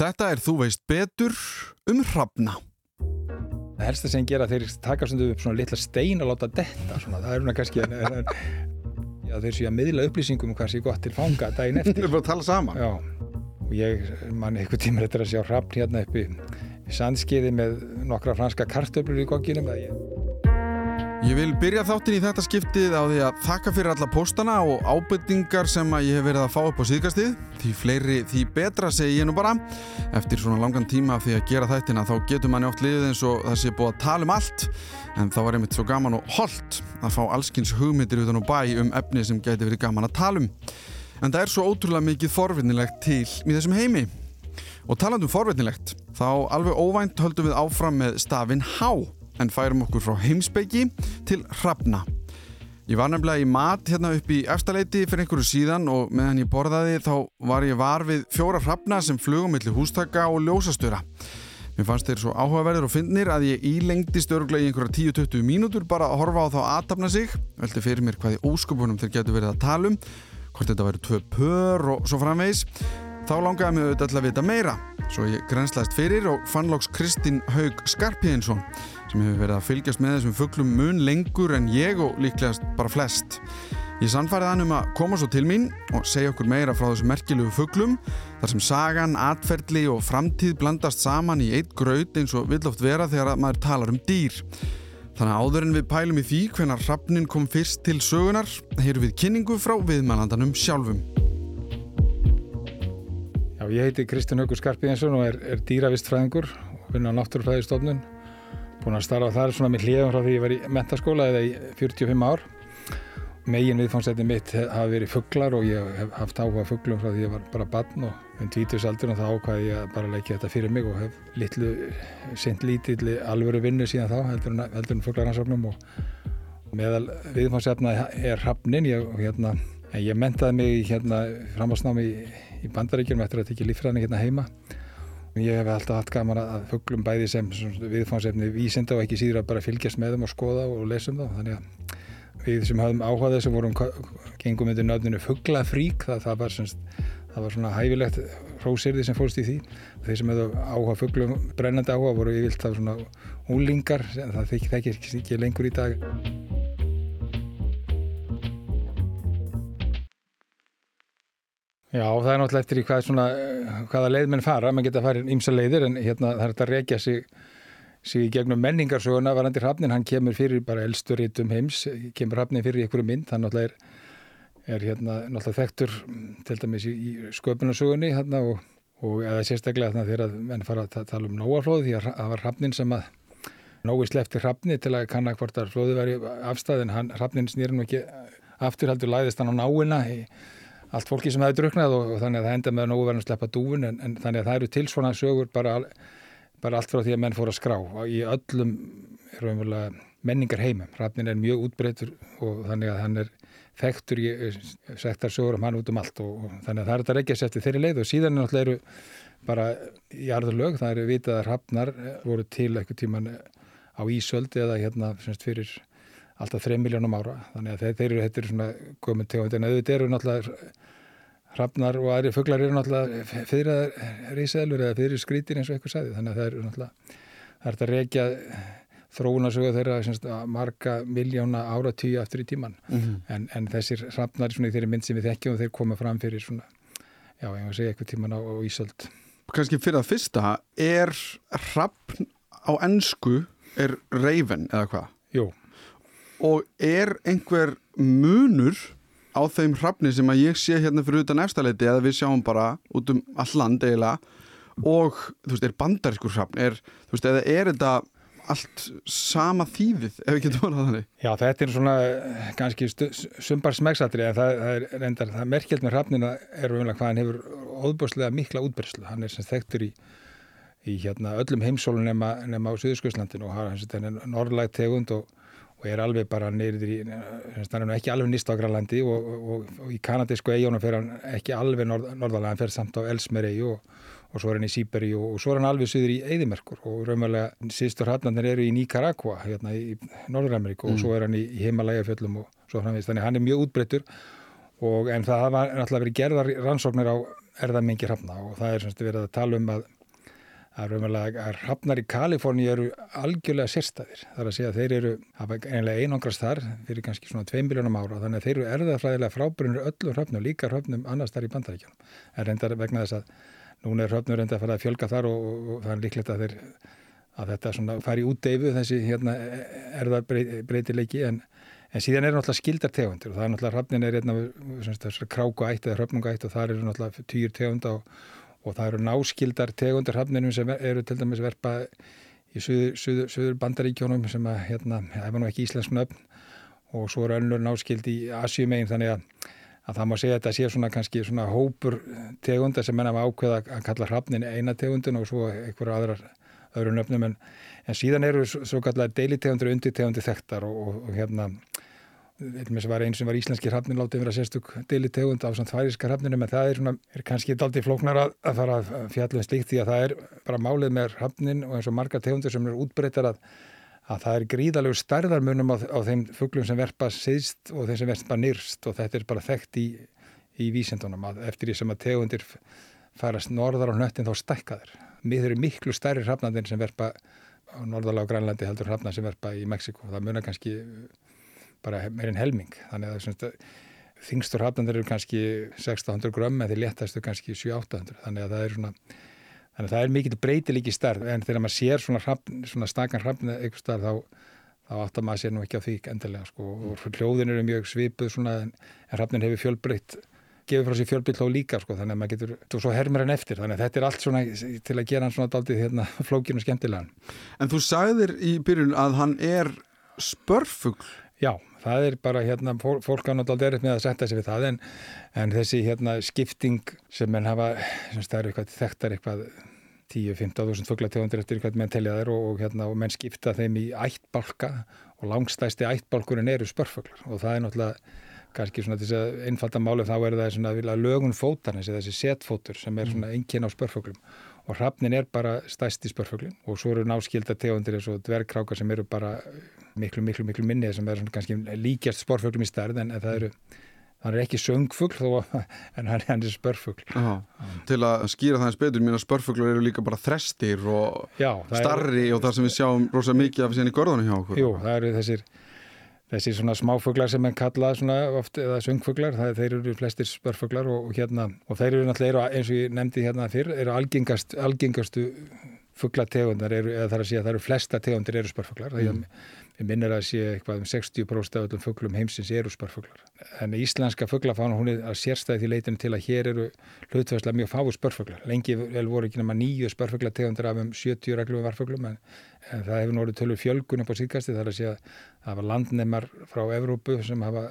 Þetta er Þú veist betur um hrafna. Það helsta sem gera þeir taka upp svona litla stein að láta detta svona, það er svona kannski en, en, já, þeir séu að miðla upplýsingum um hvað sé gott til fanga daginn eftir. Við erum bara að tala saman. Já, og ég man eitthvað tímur eftir að sjá hrafn hérna uppi í sandskiði með nokkra franska kartöflur í kokkinum að ég vil byrja þáttin í þetta skiptið á því að þakka fyrir alla postana og ábyrtingar sem að ég hef verið að fá upp á síðkastið. Því fleiri, því betra segi ég nú bara. Eftir svona langan tíma af því að gera þættina þá getur manni oft liðið eins og það sé búið að tala um allt. En það var einmitt svo gaman og holdt að fá allskins hugmyndir utan og bæ um efni sem geti verið gaman að tala um. En það er svo ótrúlega mikið forvinnilegt til í þessum heimi. Og talandum forvinnilegt, þá alveg óvænt höldum við áfram með stafinn H en færum okkur frá heimsbyggi til hrafna. Ég var nefnilega í mat hérna upp í efstaleiti fyrir einhverju síðan og meðan ég borðaði þá var ég var við fjóra hrafna sem flugum millir hústaka og ljósastöra. Mér fannst þeir svo áhugaverðir og fyndnir að ég ílengdist öruglega í einhverja 10-20 mínútur bara að horfa á þá aðtapna sig. Velti fyrir mér hvaði ósköpunum þeir getur verið að tala um, hvort þetta væri tvö pör og svo framvegis. Þá langaði mig auðvitað að vita meira, svo ég grenslæst fyrir og fann lóks Kristín Haug Skarpíðinsson sem hefur verið að fylgjast með þessum fugglum mun lengur en ég og líklegast bara flest. Ég sannfærið hann um að koma svo til mín og segja okkur meira frá þessum merkjulegu fugglum þar sem sagan, atferðli og framtíð blandast saman í eitt graut eins og vill oft vera þegar maður talar um dýr. Þannig að áður en við pælum í því hvenar hrafnin kom fyrst til sögunar, heyrum við kynningu frá viðmælandanum sjálfum. Já, ég heiti Kristján Haugur Skarpíðinsson og er, er dýravistfræðingur og vinn á náttúrufræðistofnun. Búinn að starfa þar svona með hlýðum frá því ég var í mentaskóla eða í 45 ár. Megin viðfánsætti mitt hafa verið fugglar og ég hef haft áhuga fugglum frá því ég var bara barn og um tvítusaldur og þá ákvaði ég að bara leikja þetta fyrir mig og hef litlu, sent lítill alvöru vinnu síðan þá heldur en, en fugglarhansóknum og meðal viðfánsætna er hafnin ég, hérna, ég mentaði mig hérna framhásnámi í í bandaríkjum eftir að tekja líffræðinni hérna heima. Ég hef alltaf haft gaman að fugglum bæði sem viðfánsefni vísinda og ekki síður að bara fylgjast með þeim og skoða og lesa um þá. Þannig að við sem hafðum áhugað þessum vorum gengum undir nöfninu fugglafrík. Það, það, var það var svona hæfilegt hrósirði sem fólst í því. Þeir sem hefðu áhugað fugglum brennandi áhuga voru yfirlt af svona úlingar. Það þekkir ekki lengur í dag. Já, það er náttúrulega eftir í hvað svona, hvaða leið menn fara, mann geta að fara ímsa leiðir en hérna það er þetta að rekja sig, sig gegnum menningarsöguna, varandi Hrafnin, hann kemur fyrir bara elsturítum heims, kemur Hrafnin fyrir einhverju mynd, hann náttúrulega er, er hérna náttúrulega þekktur til dæmis í, í sköpunarsögunni hérna og, og eða sérstaklega þannig þegar menn fara að tala um nóaflóð því að það var Hrafnin sem að nói slefti Hrafni til að kanna hvort að flóði væri afstæðin, Hrafnin snýrinn og ekki aftur heldur læðist hann á náina allt fólki sem hefði druknað og, og þannig að það enda með að nógu verðin að sleppa dúfun en, en þannig að það eru til svona sögur bara, bara allt frá því að menn fór að skrá og í öllum menningar heimum. Rafnin er mjög útbreytur og þannig að hann er þekktur í sektar sögur um hann út um allt og, og þannig að það er þetta reggjast eftir þeirri leið og síðan er náttúrulega eru bara í arðurlög, það eru vitað að Rafnar voru til eitthvað tíman á Ísöld eða hérna fyrir alltaf 3 miljónum ára. Þannig að þeir eru, þetta eru svona komið tegund. En auðvitað eru náttúrulega hrafnar og aðri fugglar eru náttúrulega fyrir að rísaðlur eða fyrir skrítir eins og eitthvað sæði þannig að það eru náttúrulega það er þetta að reykja þróunasögu þeirra semst, marga miljóna ára tíu aftur í tíman mm -hmm. en, en þessir hrafnar svona í þeirri mynd sem við þekkjum þeir koma fram fyrir svona já, ég að segja eitthvað tíman á, á Ísöld. Kanski fyrir að fyrsta, er hrafn á ennsku er reyfen eða hvað? Jú og er einhver munur á þeim hrafni sem að ég sé hérna fyrir utan efstaleiti eða við sjáum bara út um all land eiginlega og þú veist, er bandarískur hrafn er, þú veist, eða er þetta allt sama þýðið ef við getum orðað þannig? Já, þetta er svona kannski sumbar smegsatri en það, það er reyndar, það merkjald með hrafnina er umlega hvað hann hefur óbúslega mikla útbyrgslu, hann er sem þekktur í í hérna öllum heimsólun nema, nema á Suðurskjöslandin og hann er norrlægt tegund og og er alveg bara neyrir í, hann er ekki alveg nýst á Grænlandi og, og, og í kanadísku eigunum fer hann ekki alveg norð, norðalega, hann fer samt á Elsmeri og, og svo er hann í Sýberi og svo er hann alveg söður í Eðimerkur og raunverulega síðustur hatnarnir eru í Nicaragua hérna í Norður-Ameríku mm. og svo er hann í, í Himalaya fjöllum og svo framvist, þannig hann er mjög útbreyttur og en það hafa náttúrulega verið gerðar rannsóknir á erðamengi hrafna og það er semst verið að tala um að að raunverulega að hrafnar í Kaliforni eru algjörlega sérstæðir. Það er að segja að þeir eru, einlega einangrast þar fyrir kannski svona 2 miljónum ára þannig að þeir eru erðafræðilega frábærunir öllum hrafnum, líka hrafnum annars þar í bandaríkjum. En reyndar vegna þess að núna er hrafnur reyndar að fara að fjölga þar og, og, það er líklegt að, þeir, að þetta fari út deyfu þessi hérna, erðabreitileiki en, en síðan eru náttúrulega skildar tegundir og það er náttúrulega hrafnin er hérna kráku ætt eða hröfnunga ætt og það eru náttúrulega týr tegunda og og það eru náskildar tegundir hafninum sem eru til dæmis verpa í söður, söður, söður bandaríkjónum sem að hérna, það var nú ekki íslensk nöfn. Og svo eru önnur náskild í Asjumegin þannig að, að það má segja að þetta sé svona kannski svona hópur tegunda sem menna að ákveða að kalla hafnin eina tegundin og svo einhverja aðrar öðru nöfnum. En, en síðan eru svo kallar deilitegundir og undirtegundir þekktar og, og, og hérna Sem var einn sem var íslenski hrafnin látið vera sérstök deli tegund á samt færiska hrafninu en það er, svona, er kannski aldrei flóknar að, að fara að fjalla um slíkt því að það er bara málið með hrafnin og eins og marga tegundur sem er útbreytar að, að það er gríðalegu stærðarmunum á, á þeim fugglum sem verpa síðst og þeim sem verpa nýrst og þetta er bara þekkt í, í vísendunum að eftir því sem að tegundir farast norðar á nöttin þá stækkaður. Miður er miklu stærri hrafnandinn sem verpa á norðalega á Grænlandi heldur hrafna sem verpa í Mexiko. Það munar kannski bara meirinn helming. Þannig að svona, þingstur hafnandur eru kannski 1600 grömm en þeir léttastu kannski 700-800 þannig að það er svona þannig að það er mikil breytilíki starf en þegar maður sér svona, hrafn, svona stakan hrappna eitthvað starf þá, þá áttar maður sér nú ekki á því endilega sko. Og hljóðin eru mjög svipuð svona en hrappnin hefur fjölbreytt gefur frá sér fjölbyrð hló líka sko. Þannig að maður getur, þú svo hermur hann eftir. Þannig að þetta er allt svona til að gera hann svona daldið hérna flókinu skemmtilegan. En þú sagðir í byrjun að hann er spörfugl. Já, það er bara hérna, fólk hann átt aldrei með að setja sig við það en, en þessi hérna skipting sem menn hafa, sem eru eitthvað þekktar eitthvað 10-15.000 fugglategundir eftir eitthvað menn telja þær og, og, hérna, og menn skipta þeim í ættbalka og langstæsti ættbalkurinn eru spörfuglar og það er náttúrulega kannski svona þess að einfalda máli þá er það svona lögun fótarnis eða þessi setfótur sem er mm. svona engin á spörfuglum og hrafnin er bara stæsti spörfuglin og svo eru náskilda tegundir eins og dvergkrákar sem eru bara miklu, miklu, miklu minnið sem er kannski líkjast sporfuglum í stærð en það eru hann er ekki söngfugl þó en hann, er spörfugl Aha. Til að skýra það eins betur, mér að spörfuglur eru líka bara þrestir og Já, starri er, og það sem við sjáum rosa mikið af síðan í görðunum hjá okkur Jú, það eru þessir Þessi svona smáfuglar sem henn kalla svona oft eða söngfuglar, það, þeir eru flestir spörfuglar og, og hérna og þeir eru náttúrulega eins og ég nefndi hérna fyrr, eru algengast, algengastu fugglategundar, eða það er að segja að það eru flesta tegundir eru spörfuglar, mm. það er Ég minnir að sé eitthvað um 60% af öllum fugglum heimsins eru spörfuglar. En íslenska fugglafána hún er að sérstæði því leitinu til að hér eru hlutværslega mjög fáið spörfuglar. Lengi vel voru ekki nema nýju spörfuglategundir af um 70 reglum varfuglum en, en það hefur núrið tölur fjölgun upp á síðkasti þar að sé að það var landnemar frá Evrópu sem hafa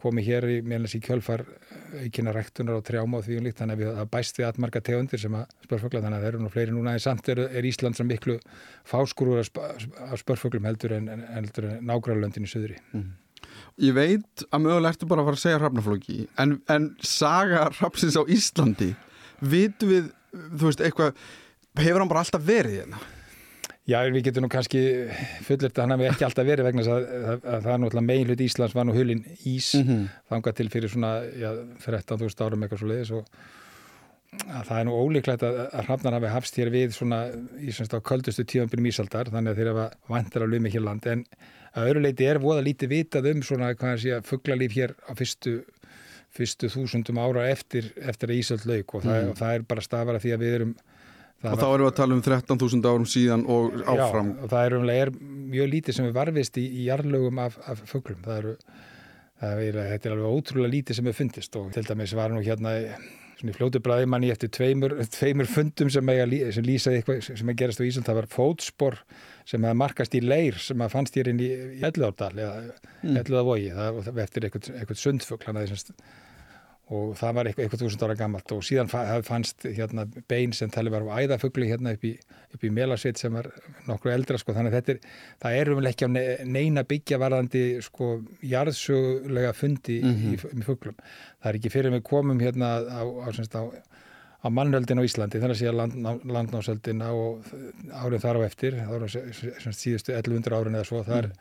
komið hér í í kjölfar aukina rektunar á trjáma og því um líkt þannig að við að bæst við allmarga tegundir sem að spörfugla þannig að það eru nú fleiri núna en samt er, er Ísland sem miklu fáskurur af spörfuglum heldur en, en, en nágrálöndin í söðri mm. Ég veit að mögulega ertu bara að fara að segja hrafnaflóki en, en saga hrafsins á Íslandi vitu við, þú veist, eitthvað hefur hann bara alltaf verið hérna? Já, við getum nú kannski fullert að hann hafi ekki alltaf verið vegna að, að, að það er náttúrulega meginlut Íslands var nú hulin ís mm -hmm. þangað til fyrir svona já, 13.000 árum eitthvað svo leiðis og það er nú ólíklegt að, að hrafnar hafi hafst hér við svona í svona köldustu tíðanbyrjum Ísaldar þannig að þeir hafa vantar á lumi hér land en að öðru leiti er voða lítið vitað um svona hvað sé að fugglalíf hér á fyrstu, fyrstu þúsundum ára eftir, eftir að Ísald lauk og það, mm. og það er bara stafara því að við erum og þá erum við að tala um 13.000 árum síðan og áfram. Já, og það er, er mjög lítið sem er varfist í, í jarlögum af, af fugglum. Það eru, það er, þetta er alveg ótrúlega lítið sem er fundist og til dæmis var nú hérna í fljótu bræði manni eftir tveimur, tveimur fundum sem, sem lýsaði eitthvað sem er gerast á Ísland. Það var fótspor sem að markast í leir sem að fannst hér inn í Elluðardal eða mm. Elluðavogi. Eftir eitthvað, eitthvað sundfugl, hann aðeins og það var eitthvað, þúsund ára gammalt og síðan fannst hérna, bein sem tali var á æðafugli hérna upp í, í Melasveit sem var nokkru eldra sko þannig að þetta er, það er á neina byggja varðandi sko jarðsögulega fundi mm -hmm. í, í, í fuglum. Það er ekki fyrir við komum hérna á, á, á, á mannöldin á Íslandi þannig að að land, landnásöldina og árið þar á eftir, þá eru síðustu 1100 árin eða svo þar mm.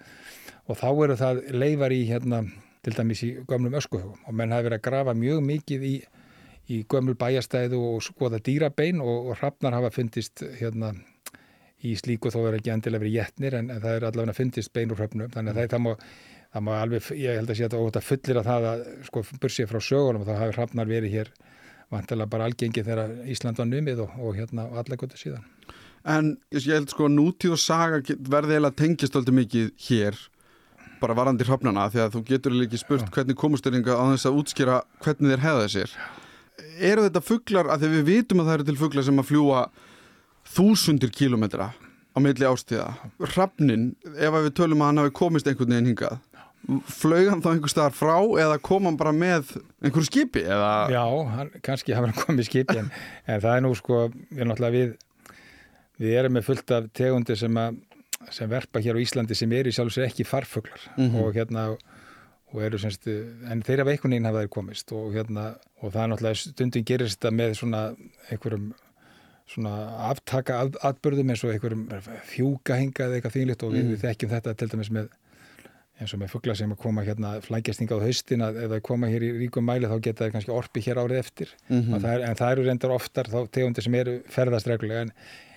og þá eru það leifar í hérna til dæmis í gömlum öskuhugum og menn hafi verið að grafa mjög mikið í, í gömul bæjastæðu og skoða dýrabein og, og hrafnar hafa fundist hérna í slíku þó er ekki endilega verið jætnir en, en það er allavega fundist bein úr hröfnum þannig að það, það, má, það má alveg, ég held að sé að þetta fullir að það að sko bursið frá sögunum og þá hafi hrafnar verið hér vantilega bara algengi þegar Ísland var numið og, og hérna gott síðan. En ég held sko nútíð og saga verði eiginlega tengist alltaf mikið hér bara varandi hrafnana því að þú getur ekki spurt hvernig komust þér á þess að útskýra hvernig þér hefða sér. Eru þetta fugglar að þegar við vitum að það eru til fugglar sem að fljúa þúsundir kílometra á milli ástíða. Hrafnin, ef við tölum að hann hafi komist einhvern veginn hingað flög hann þá einhver staðar frá eða kom hann bara með einhverju skipi? Eða... Já, hann, kannski hafa hann komið skipi en, en það er nú sko við, við, við erum með fullt af tegundir sem, að, sem verpa hér á Íslandi sem er í sjálfsög ekki farfuglar mm -hmm. og hérna og eru semst, en þeirra veikuninn hafa þeir komist og hérna, og það er náttúrulega stundum gerist þetta með svona einhverjum svona aftaka atbörðum eins og einhverjum fjúkahinga eða eitthvað þýnlitt og við, mm. við þekkjum þetta til dæmis með eins og með fuggla sem að koma hérna flækjastinga á haustin að það koma hér í ríkum mæli þá geta það kannski orpi hér árið eftir mm -hmm. það er, en það eru reyndar oftar þá tegundir sem eru ferðast reglulega en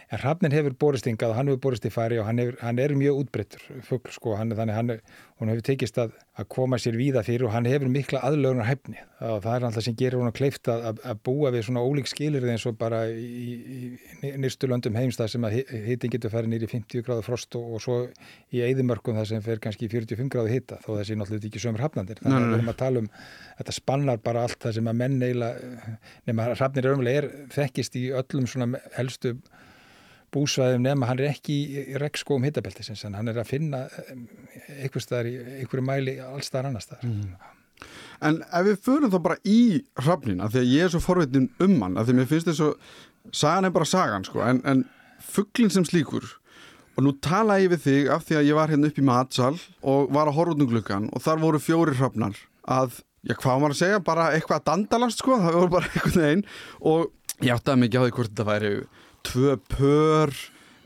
en Hrafnin hefur borist yngað og hann hefur borist í fari og hann, hefur, hann er mjög útbreyttur fuggl sko, hann, þannig hann, hann hefur tekist að, að koma sér víða fyrir og hann hefur mikla aðlögunar hefni og það er alltaf sem gerir hún að kleifta að, að búa við svona ólík skilir eins og bara í, í nýrstu löndum heimstað sem að hitin getur farið nýri 50 gráðu frost og, og svo í eðimörkum það sem fer kannski 45 gráðu hita þó þessi náttúrulega ekki sömur hafnandir þannig að við erum að tala um þetta spannar bara allt það sem að menn eiginlega nema Hrafnir búsvæðum nema hann er ekki í regnskóum hittabeltisins en hann er að finna einhver staðar í einhverju mæli allstaðar annar staðar mm. En ef við förum þá bara í hrafnin að því að ég er svo forvitin um hann að því að mér finnst þess að sagan er bara sagan sko en, en fugglin sem slíkur og nú tala ég við þig af því að ég var hérna upp í matsal og var að horfa út um glukkan og þar voru fjóri hrafnar að, já hvað var að segja, bara eitthvað að dandalast sko, það voru bara eitthvað einn og ég áttaði mikið á því hvort þetta væri tvö pör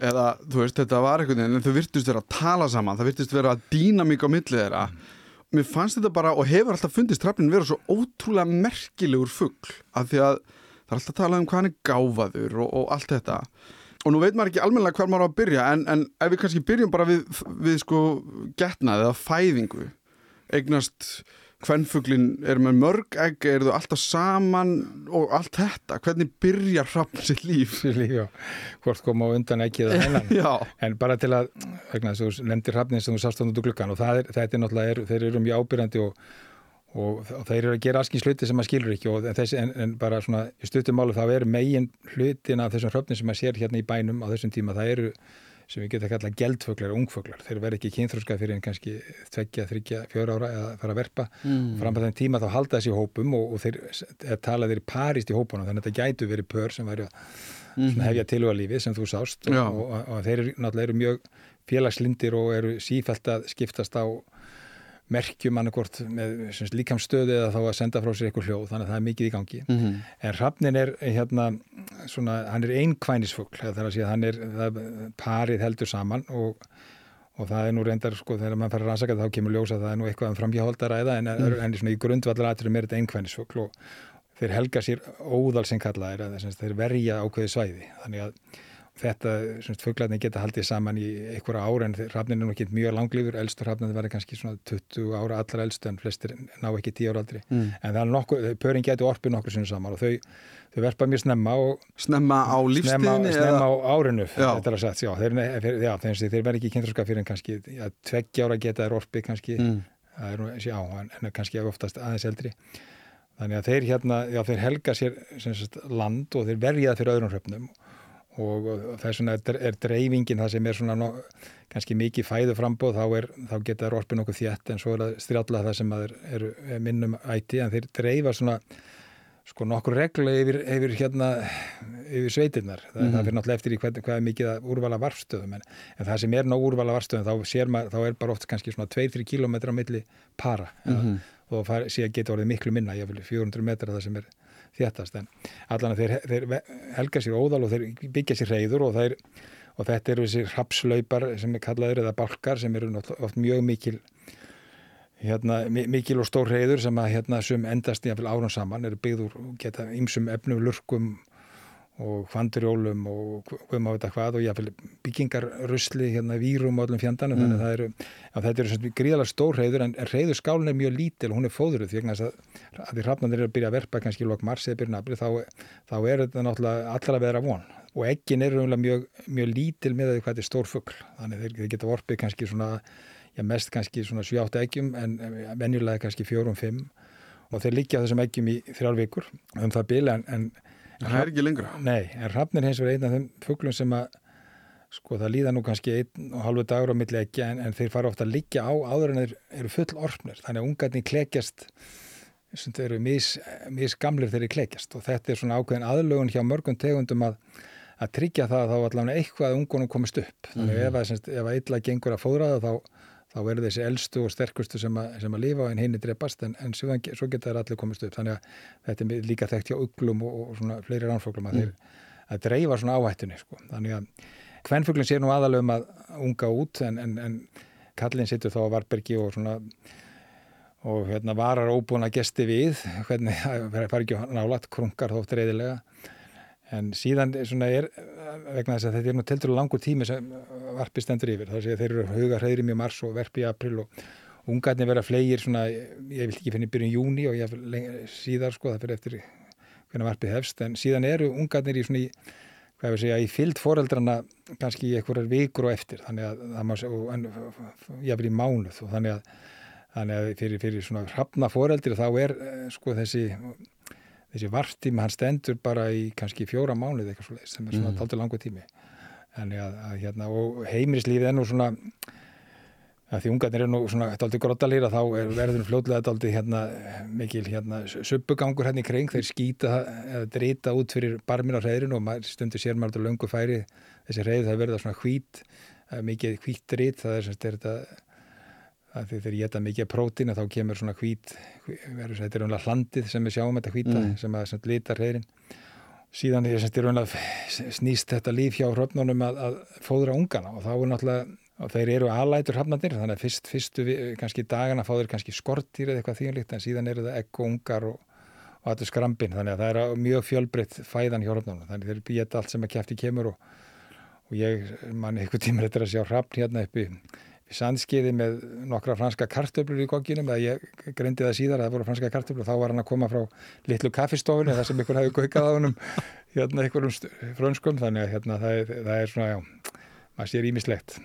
eða þú veist þetta var eitthvað en þau virtust vera að tala saman það virtust vera að dýna mikið á millið þeirra mm. mér fannst þetta bara og hefur alltaf fundist trappin vera svo ótrúlega merkilegur fuggl af því að það er alltaf að tala um hvað hann er gáfaður og, og allt þetta og nú veit maður ekki almenna hvað maður á að byrja en, en ef við kannski byrjum bara við, við sko getnað eða fæðingu eignast hvernfuglin er með mörg egg, er þau alltaf saman og allt þetta, hvernig byrjar hrappn sitt líf? líf já. Hvort koma á undan eggið og hennan en bara til að, vegna þess að þú nefndir hrappnin sem þú sást á nútu glukkan og er, þetta er náttúrulega, er, þeir eru mjög ábyrjandi og, og, og þeir eru að gera askins hluti sem maður skilur ekki og þessi, en, en bara svona, í stuttumálu þá eru megin hlutin af þessum hrappnin sem maður sér hérna í bænum á þessum tíma, það eru sem við getum að kalla geldfuglar og ungfuglar. Þeir verð ekki kynþróska fyrir en kannski tveggja, þryggja, fjóra ára eða fara að verpa. Mm. Fram að þeim tíma þá halda þessi hópum og, og þeir talaðir parist í hópunum þannig að þetta gætu verið pör sem væri að mm. hefja tilvægalífi sem þú sást og, og, og þeir náttúrulega eru mjög félagslindir og eru sífælt að skiptast á merkjum annarkort með líkamstöðu eða þá að senda frá sér eitthvað hljóð þannig að það er mikið í gangi mm -hmm. en Hrafnin er hérna svona, hann er einkvænisfugl það er að segja hann er það, parið heldur saman og, og það er nú reyndar sko þegar mann fara að rannsaka þá kemur ljósa að það er nú eitthvað um framhjáhaldaræða en, mm. en svona, í grundvallar aðturum er þetta einkvænisfugl og þeir helga sér óðal sem kalla er að þeir verja ákveði svæði þannig að þetta, fugglarnir geta haldið saman í einhverja ára en rafnin er nú ekki mjög langlýfur, elstur rafnin verður kannski svona 20 ára allra elstu en flestir ná ekki 10 ára aldri mm. en það er nokkuð, pöring getur orpið nokkur sem saman og þau, þau verpa mjög snemma og snemma á lífstíðinni? Snemma, snemma á árinu þetta er að sagt, já, þeir, já, þeir, verður ekki kynþróska fyrir en kannski ja, tveggjára geta er orpið kannski mm. það er já, en, kannski oftast aðeins eldri þannig að þeir hérna, já, þeir helga sér sagt, land og þeir verja fyrir öðrum hröfnum og þess vegna er, dreifingin það sem er svona kannski mikið fæðu frambóð þá, er, þá geta það orfið nokkuð þjætt en svo er það strjálla það sem er, er, er minnum ætti en þeir dreifa svona sko nokkur regla yfir, yfir hérna yfir sveitinnar, það, mm það fyrir náttúrulega eftir í hvað, hvað er mikið að úrvala varstöðum en, en það sem er ná úrvala varstöðum þá, maður, þá er bara oft kannski svona 2-3 km á milli para mm -hmm. og það sé að geta orðið miklu minna, ég vil 400 metra það sem er þéttast en allan að þeir, þeir helga sér óðal og þeir byggja sér reyður og, þeir, og þetta eru þessi rapslaupar sem er kallaður eða balkar sem eru oft mjög mikil hérna, mikil og stór reyður sem að hérna endast í árum saman eru byggður og geta ymsum efnum lurkum og hvandurjólum og hvað maður veit að hvað og jáfnvel byggingarrusli hérna vírum og öllum fjandanum mm. þannig að eru, að þetta eru gríðalega stór reyður en reyður skálin er mjög lítil og hún er fóðuruð því að, að því hrafnandir eru að byrja að verpa kannski í lok mars eða byrja nabri þá, þá er þetta náttúrulega allra að vera von og eggin eru mjög, mjög lítil með því hvað þetta er stór fuggl þannig þeir, þeir geta vorpið kannski svona já, mest kannski svona 7-8 eggjum en venjulega kannski 4-5 og þeir líkja þessum eggjum í þrjálf vikur um það bila en, en Það er ekki lengra. Nei, en hrafnir hins vegar einn af þeim fugglum sem að sko það líða nú kannski einn og halvu dagur á milli ekki en, en þeir fara ofta að liggja á áður en þeir eru full orfnir þannig að ungarnir klekjast sem þeir eru mis, mis gamlir þeir eru klekjast og þetta er svona ákveðin aðlögun hjá mörgum tegundum að, að tryggja það að þá allavega eitthvað að ungunum komist upp þannig mm -hmm. ef að eitthvað gengur að fóðra það þá þá eru þessi eldstu og sterkustu sem að, sem að lifa en hinn er drepast en, en svo, svo geta það allir komist upp þannig að þetta er líka þekkt hjá uglum og, og svona fleiri ránfuglum að, mm. að dreifa svona áhættunni sko. þannig að hvernfuglin sé nú aðalögum að unga út en, en, en kallin sittur þá á Varbergi og svona og hérna varar óbúin að gesti við hvernig það fær ekki nálagt krungar þótt reyðilega en síðan er vegna þess að þetta er nú teltur langur tími sem varpi stendur yfir. Þar sé að þeir eru huga hreðri mjög mars og verpi í april og ungarnir vera flegir svona, ég vil ekki finna byrjun júni og ég síðar sko það fyrir eftir hvernig varpið hefst. En síðan eru ungarnir í svona í hvað ég vil segja, í fyllt foreldrana kannski í einhverjar vikur og eftir. Þannig að það má segja, ég vil í mánuð. Og þannig að, þannig að fyrir, fyrir svona hrafna foreldri þá er eh, sko þessi þessi vartíma hann stendur bara í kannski fjóra mánuð eitthvað svo leiðis sem er svona mm. taldur langu tími að, að, hérna, og heimirislífið er nú svona að því ungarnir er nú svona taldur grottalýra þá er verður fljóðlega taldur hérna, mikil hérna, subbugangur hérna í kring þeir skýta eða drita út fyrir barmin á reyðrin og stundur sér maður löngu færi þessi reyð það verður svona hvít mikið hvít drit það er semst er þetta að þegar ég geta mikið prótín þá kemur svona hvít þetta er umlað hlandið sem við sjáum þetta hvíta mm. sem að sem litar hreirinn síðan er þetta umlað snýst þetta líf hjá hröfnunum að, að fóðra ungana og þá er náttúrulega og þeir eru aðlætur hrafnandir þannig að fyrst, fyrstu kannski dagana fá þeir kannski skortýr eða eitthvað þýjanlíkt en síðan eru það ekk og ungar og, og allir skrampin þannig að það er mjög fjölbreytt fæðan hjá hrafnunum þannig þeir býja allt sem að kæfti kemur og, og ég manni eitthvað tímur þetta að sjá hrafn hérna uppi sandskiði með nokkra franska kartöflur í kokkinum eða ég greindi það síðar að það voru franska kartöflur þá var hann að koma frá litlu kaffistofinu þar sem ykkur hefði gaukað á hann hérna einhverjum frönskum þannig að hérna, það, er, það er svona, já, maður sér ímislegt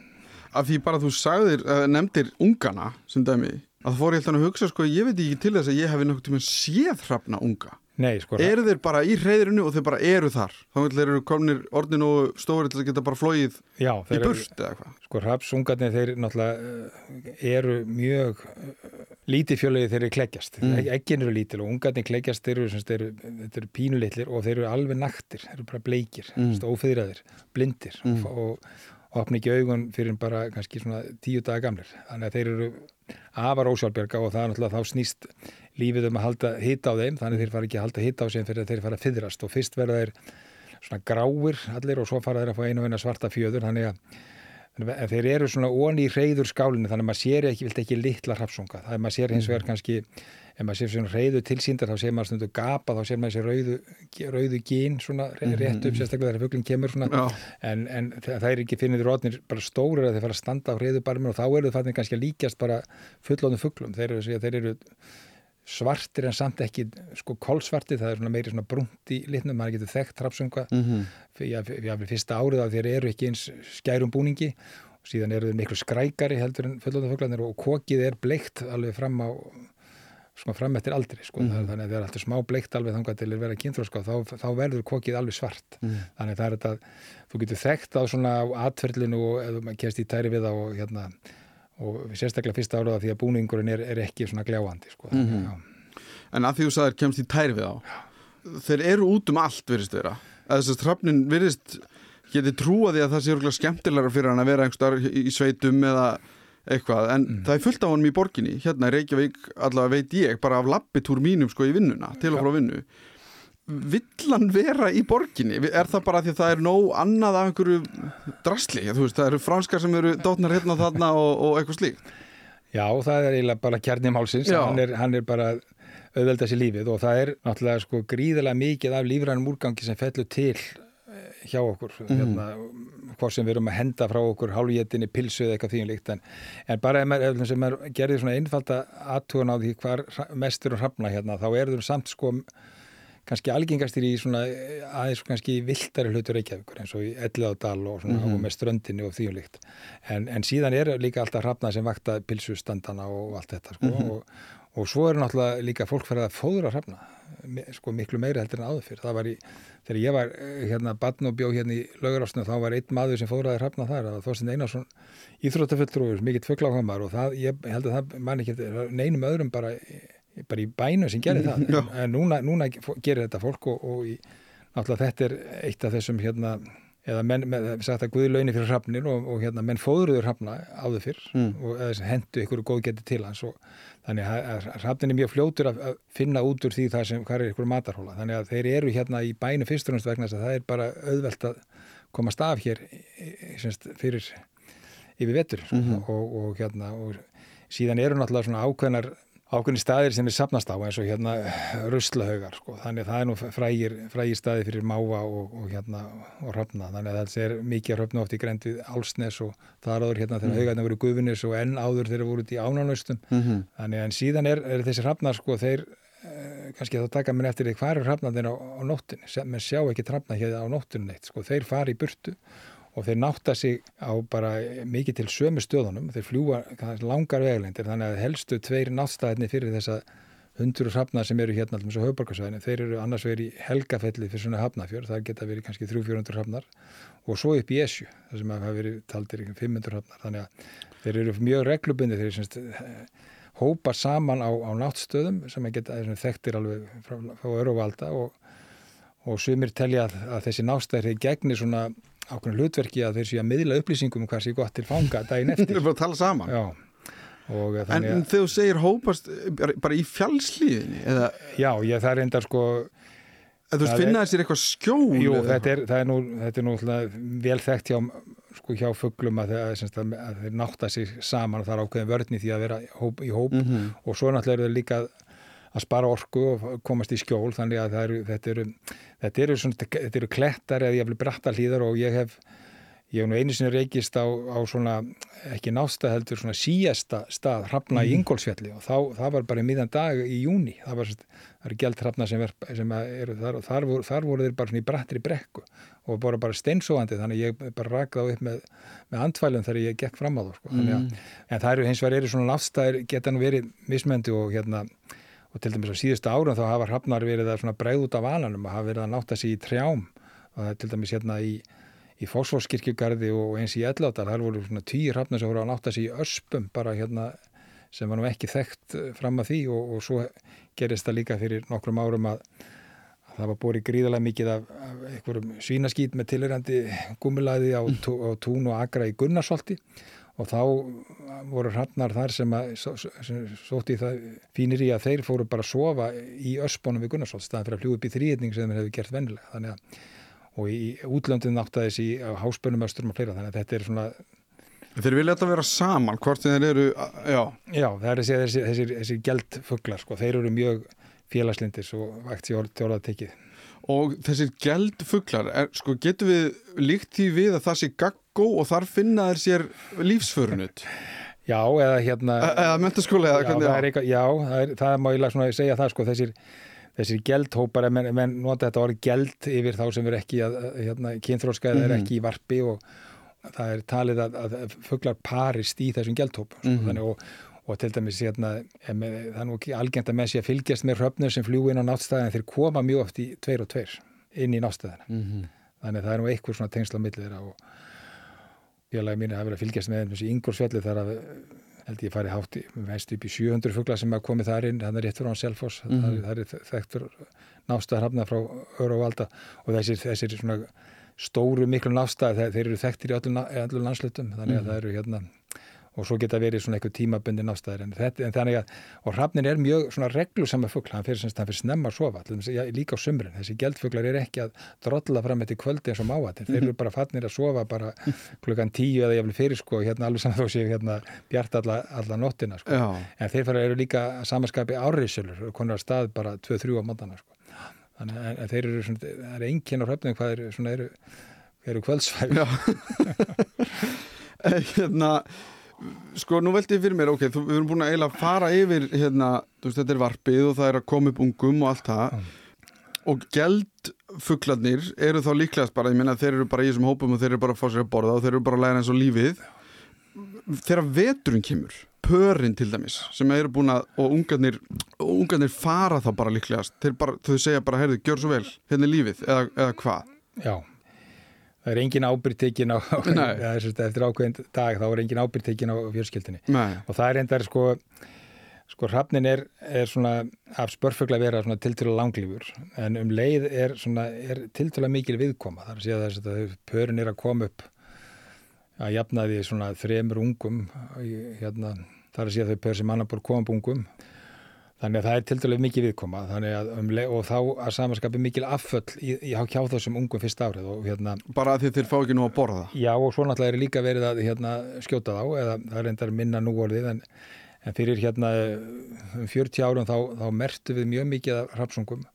Af því bara þú sagðir, uh, nefndir ungana sem dæmi, að þú fór ég alltaf að hugsa sko, ég veit ekki til þess að ég hef nokkuð tíma séð hrafna unga Nei, sko, eru þeir bara í reyðrinu og þeir bara eru þar þá eru komnir orðin og stóri til að geta bara flóið Já, í burst eða hvað sko rapsungarnir þeir náttúrulega eh, eru mjög eh, lítið fjölögið þeir eru kleggjast mm. ekki eru lítil og ungarnir kleggjast þeir eru, eru, eru pínulitlir og þeir eru alveg naktir, þeir eru bara bleikir mm. ófeyðraðir, blindir mm. og, og, og opna ekki augun fyrir bara kannski svona tíu daga gamlir þannig að þeir eru afar ósjálfberga og það er náttúrulega þá snýst lífið um að halda hitta á þeim þannig þeir fara ekki að halda hitta á sem fyrir að þeir fara að fyðrast og fyrst verða þeir svona gráir allir og svo fara þeir að fá einu og eina svarta fjöður þannig að þeir eru svona onni í reyður skálinu þannig að maður sér ekki, vilt ekki litla hrafsunga það er maður sér hins vegar mm. kannski ef maður sér svona reyðu tilsýndar þá sér maður stundu gapa þá sér maður þessi rauðu, rauðu gín svona rétt upp sérstaklega þegar fugglinn kemur svona. En, en það er ekki finnir rótnir bara stórir að þeir fara að standa á reyðu barmur og þá eru það kannski að líkjast bara fullónu fugglum þeir eru, þeir eru svartir en samt ekki sko kólsvartir, það er svona meiri svona brunt í litnum, maður getur þekkt trapsunga mm -hmm. fyrir fyrsta árið að þeir eru ekki eins skærum búningi og síðan eru þeir miklu skrækari heldur en fullóðafuglanir og kokið er bleikt alveg fram á sko fram eftir aldri sko, mm -hmm. þannig að það er alltaf smá bleikt alveg þannig að til að vera kynþróska þá, þá verður kokið alveg svart mm -hmm. þannig að það er þetta, þú getur þekkt á svona atverðlinu og eða maður kemst í tæri við það og hérna og sérstaklega fyrsta áraða því að búningurinn er, er ekki svona gljáandi sko. mm -hmm. En að því þú sagðir kemst í tæri við á já. þeir eru út um allt virðist þeirra að þess að trafnin virðist geti trúa því að það sé skemmtilegar fyrir hann að vera í sveitum eða eitthvað, en mm. það er fullt af honum í borginni hérna í Reykjavík, allavega veit ég bara af lappitúr mínum sko í vinnuna til og frá vinnu vill hann vera í borginni? Er það bara því að það er nóg annað af einhverju drasli? Veist, það eru franskar sem eru dótnar hérna og þarna og, og eitthvað slíkt Já, það er eiginlega bara kjarni málsins, hann er, hann er bara auðvelda sér lífið og það er náttúrulega sko gríðilega mikið af lífrænum úrgangi sem fellur til hjá okkur, hérna, hvort sem við erum að henda frá okkur hálfétinni, pilsu eða eitthvað þýjum líkt en, en bara ef maður, ef maður gerir svona einfalda aðtugan á því hvar mest eru hrafna hérna, þá eru þeim samt sko kannski algengastir í svona eh, aðeins kannski viltari hlutur Reykjavíkur eins og í Elliðádal og, svona, og með ströndinni og þýjulíkt en, en síðan er líka alltaf hrafna sem vakta pilsustandana og allt þetta sko, og, og svo er náttúrulega líka fólk fyrir að fóðra hrafna sko miklu meiri heldur en áður fyrir það var í, þegar ég var eh, hérna badn og bjó hérna í laugarásnu þá var einn maður sem fóðraði hrafna þar var Þorstein Einarsson íþróttafulltrúður mikill fuggláhamar og það, ég held að það man ekki neinum öðrum bara bara í bænum sem gerir það. En núna, núna gerir þetta fólk og, og í, náttúrulega þetta er eitt af þessum hérna, eða menn, með, sagt að guði launi fyrir hrafnir og, og hérna menn fóðruður hrafna áður fyrr Mm. og hendu ykkur góð geti til hans og þannig að, hrafnin er mjög fljótur að, að finna út úr því það sem hvað er ykkur matarhóla þannig að þeir eru hérna í bænum fyrst og næst vegna þess að það er bara auðvelt að komast af hér semst, fyrir yfir vetur Mhm. og, og hérna og síðan eru náttúrulega svona ákveðnar ákveðni staðir sem er sapnast á eins og hérna ruslahaugar sko. þannig að það er nú frægir, frægir staði fyrir máva og, og hérna og hrafna þannig að það er mikið hrafna oft í grend við Álsnes og það áður hérna þegar haugarna voru í gufunis og enn áður þegar voru út í ánánustum Mhm. þannig að en síðan er, er þessi hrafnar sko þeir eh, kannski þá taka mér eftir því hvað eru hrafnarnir á, á nóttinni sem menn sjá ekki hrafna hér á nóttinni neitt sko. Þeir fara í burtu og þeir nátta sig á bara mikið til sömu stöðunum, þeir fljúa langar vegalendir, þannig að helstu tveir náttstæðinni fyrir þessa hundur og hrafna sem eru hérna allmest á höfbarkasvæðinu, þeir eru annars verið í helgafelli fyrir svona hafnafjör, það geta verið kannski 300-400 hrafnar. Og svo upp í Esju, það sem hafa verið taldir í 500 hrafnar, þannig að þeir eru mjög reglubundi, þeir semst, hópa saman á, á náttstöðum sem geta þekktir alveg frá, frá öruvalda og, og sumir telja að, að þessi náttstæðir þeir gegni svona ákveðin hlutverki að þeir séu að miðla upplýsingum um hvað sé gott til fanga daginn Við eftir. erum bara að tala saman Já, og En, þannig en að, þú segir hópast eh, bara, í fjallslíðinni eða, já, ég það er enda sko, eða þú veist, Það er- finna þessir eitthvað skjól jú, þetta er, er nú, þetta er nú vel þekkt hjá, sko, hjá fugglum að, að, að þeir nátta sig saman og það er ákveðin vörn í því að vera í hóp, í hóp Mhm. og svo náttúrulega eru þeir líka að spara orku og komast í skjól þannig að eru, þetta eru, þetta eru, svona, þetta eru klettar eða ég vil bratta hlýðar og ég hef ég hef nú einu sinni reykist á, á svona ekki násta heldur svona síesta stað hrafna í Ingólfsfjalli og þá, það var bara í miðan dag í júni það, var, eru gælt hrafna sem, er, sem eru þar og þar voru, þar voru þeir bara svona í brattri brekku og bara bara steinsóandi þannig að ég bara rakði á upp með, með andfælum þegar ég gekk fram á það sko. mm. að, en það eru hins vegar eru svona nástaðir geta nú verið mismöndi og hérna og til dæmis á síðustu árum þá hafa hrafnar verið að bregð út af valanum og hafa verið að nátta sig í trjám. Og það er til dæmis hérna í í Fósforskirkjugarði og eins í Ellátar þar voru svona tíu hrafnar sem voru að nátta sig í öspum bara hérna sem var nú ekki þekkt eh, fram að því og, og svo gerist það líka fyrir nokkrum árum að, að það var búið gríðarlega mikið af, af einhverjum svínaskít með tilirandi gummilaði á, tú, á tún og agra í Gunnarsholti og þá voru hrafnar þar sem, að, sótti það fínir í að þeir fóru bara að sofa í öspunum við Gunnarsholt staðan fyrir að fljúa upp í þrýðning sem þeir hefur gert vennilega þannig að og í útlöndin náttaði þessi á háspönum östurum og fleira. Þannig að þetta er svona Þeir vilja þetta vera saman, hvort þeir eru já, já, það er þessi, þessi, þessi, þessi geldfuglar sko, þeir eru mjög félagslindis og vægt sér tjórað tekið og þessir geldfuglar er, sko, getur við líkt því við að það sé gaggó og þar finna þeir sér lífsförunut Já, eða hérna eða mentaskóla eða já, hvernig það er eitthvað, já, það, er, það má ég svona segja það sko, þessir, þessir geldhópar menn, menn nota þetta orð geld yfir þá sem er ekki að, að, hérna, kynþróska eða er ekki í varpi og það er talið að, að fuglar parist í þessum geldhópum sko, Mhm. þannig, og, og til dæmis hérna, það er nú ekki algengt að menn sé að fylgjast með hröfnur sem fljúi inn á náttstæðin þeir koma mjög oft í tveir og tveir inn í náttstæðina mm -hmm. þannig að það er nú einhver svona tengsla þeirra og félagi mínu hafa verið að fylgjast með þessi Ingolsfjalli þar að held ég farið hátt mest upp í 700 fugla sem hafa komið þar inn, þannig er rétt fyrir án Selfoss mm Mhm. -hmm. það er þekktur nástað hrafna frá Öru og Valda og þessir, þessir svona stóru miklu nástað þeir, þeir eru þekktir í öllum, landslutum þannig að Mhm. það eru hérna og svo geta verið svona eitthvað tímabundin ástæðir en, þetta, en þannig að, og hrafnin er mjög svona reglu sama fuggl, hann fyrir, hann fyrir snemma að sofa, ja, líka á sumrin, þessi geldfugglar er ekki að drolla fram eftir kvöldi eins og máatin, þeir eru bara fannir að sofa bara klukkan tíu eða jáfnvel fyrir sko, hérna alveg saman þó séu hérna bjart alla, alla nóttina sko, Já. en þeir fara eru líka samanskapi áriðsölur og konar að stað bara 2-3 á mótana sko, þannig að en þeir eru svona, það er enginn á hrafnin hvað eru, svona eru, eru kvöldsvæfi hérna sko nú veldi ég fyrir mér, ok, þú, við erum búin að eiginlega fara yfir, hérna, þú veist, þetta er varpið og það er að koma upp ungum og allt það. Og geldfuglarnir eru þá líklegast bara, ég meina þeir eru bara í þessum hópum og þeir eru bara að fá sér að borða og þeir eru bara að læra eins og lífið. Þegar veturinn kemur pörin til dæmis, sem eru búin að og ungarnir, ungarnir fara þá bara líklegast, þeir bara, þau segja bara heyrðu, gjör svo vel, hérna er lífið, eða, eða hvað? Já, það er engin ábyrg tekin á, eftir ákveðin dag þá er engin ábyrg tekin á fjölskyldinni Nei, og það er endar sko, sko hrafnin er, er svona af spörfugla vera svona tiltölu langlífur en um leið er, svona, er tiltölu mikil viðkoma. Þar að segja þess að pörin er að koma upp að jafna því svona þremur ungum hérna, þar að segja þau pör sem annar búr koma upp ungum þannig að það er tiltölu mikið viðkoma. Að um og þá að samanskapi mikil afföll í, í, hjá þessum ungum fyrst árið og hérna bara að því þeir fá ekki nú að borða. Já og svo náttúrulega er líka verið að hérna, skjóta þá eða það er endar minna núorðið en, en fyrir hérna um 40 árum þá, þá mertu við mjög mikið af rapsungum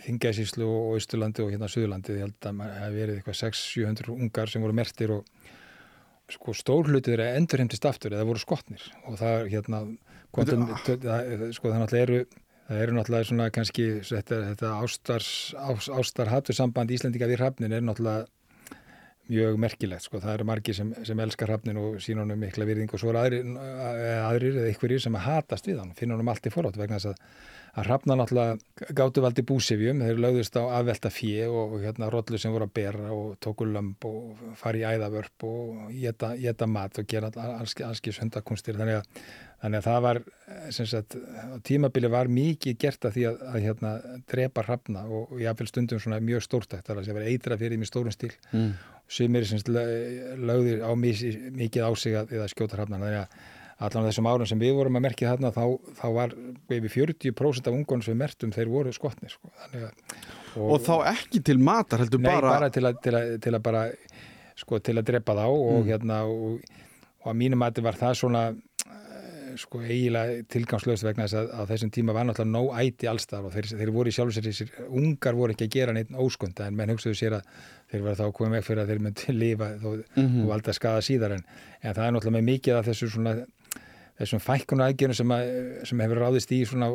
Þingæsíslu og Ísturlandi og hérna Suðurlandi ég held að það hef verið eitthvað 600-700 ungar sem voru mertir og sko stór hlutið er að endurheimtist aftur eða voru skotnir. Og það er hérna kontum, það, sko það náttúrulega eru það eru náttúrulega svona kannski þetta, þetta ástars, ás, ástar hattur samband Íslendinga við hrafnin er náttúrulega mjög merkilegt sko, það eru margir sem, sem elskar hrafnin og sín honum mikla virðing og svo eru aðrir, aðrir eða einhverjir sem hatast við hann, finna honum allt í forhátt vegna þess að að hrafna náttúrulega gáttu valdi búsifjum, þeir lögðust á afvelta fjö og, og hérna rollu sem voru að bera og tóku lömp og fari í æðavörp og geta mat og gera allskis hundakunstir. Þannig að, þannig að það var sagt, tímabili var mikið gert að því að, að hérna, drepa hrafna og, og jáfnveil stundum svona mjög stórtækt þar að það var eitra fyrir sem er lögðir á mikið á sig að, að skjóta hrafna þannig að allan þessum árum sem við vorum að merkja þarna þá, þá var yfir 40% af ungunum sem við mertum þeir voru skotnir sko. að, og, og þá ekki til matar heldur nei, bara bara til að, til að, til að bara sko til að drepa þá og Mm. hérna og, og að mínum mati var það svona sko eiginlega tilgangslöst vegna þess að á þessum tíma var náttúrulega nóg æti allstað og þeir, þeir voru í sjálf sér þessir ungar voru ekki að gera neitt óskunda en menn hugsaðu sér að þeir var þá að koma veg fyrir að þeir myndi lifa þó, Mhm. og valda að skada síðar en, en það er náttúrulega með mikið af þessu svona þessum fækkunu aðgerðum sem, að, sem hefur ráðist í svona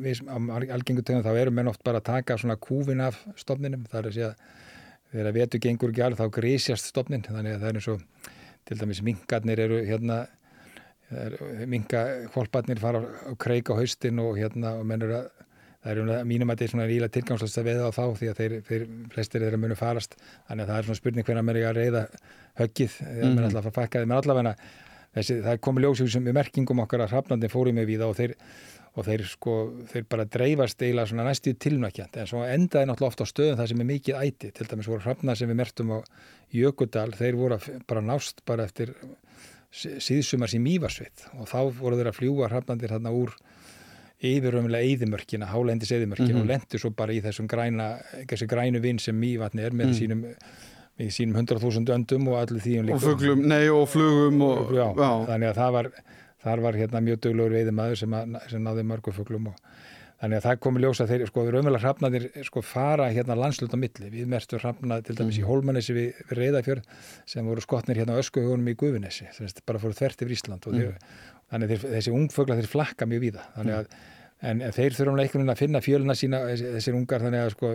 við, á algengu tögum þá eru menn oft bara að taka svona kúfin af stofninum það er að segja þegar vetu gengur ekki alveg þá grísjast stofnin þannig að það er eins og til dæmis mingarnir eru hérna minga hvolparnir fara á kreik á haustin og hérna og menn eru að það að mínum að þetta er svona ríla tilgangslöst að veða á þá því að þeir, þeir flestir þeirra munu farast. Þannig að það er svona spurning hvernig að menn er að reyða höggið þegar mm. menn alltaf að fakka þeim. En allavega þessi, það er komið ljósið sem við merkingum okkar að hrafnandi fórum við og þeir, og þeir sko, þeir bara dreifast eila svona næstu tilnökkjant en svo endaði náttúrulega ofta á stöðum það sem er mikið æti. Til dæmis voru hrafnar sem við mertum á Jökudal, þeir voru bara nást bara eftir síðsumars í Mývarsveit og þá voru þeir að fljúa hrafnandir þarna úr yfirrömmulega eðimörkina, hálendis eðimörkina mm -hmm. og lendur svo bara í þessum græna, þessi grænu vinn sem Mývatni er með mm. sínum í sínum 100.000 öndum og allir þýjum líka. Og fuglum, nei og flugum og... Já, já. þannig að það var, þar var hérna mjög döglegur veiðumæður sem, sem náði mörgu fuglum og þannig að það komi ljósa þeir, sko, raunverulega hrafnaðir sko fara hérna landslut á milli. Við mertum hrafnað til dæmis í Hólmanessi við, við Reyðafjörð sem voru skotnir hérna á öskuhugunum í Guðunessi, bara fóru þvert yfir Ísland og mm. þeir, þannig þeir, þessi ungfugla þeir flakka mjög víða, að en, en þeir þurfum veginn að finna fjöluna sína þessir ungar, þannig að sko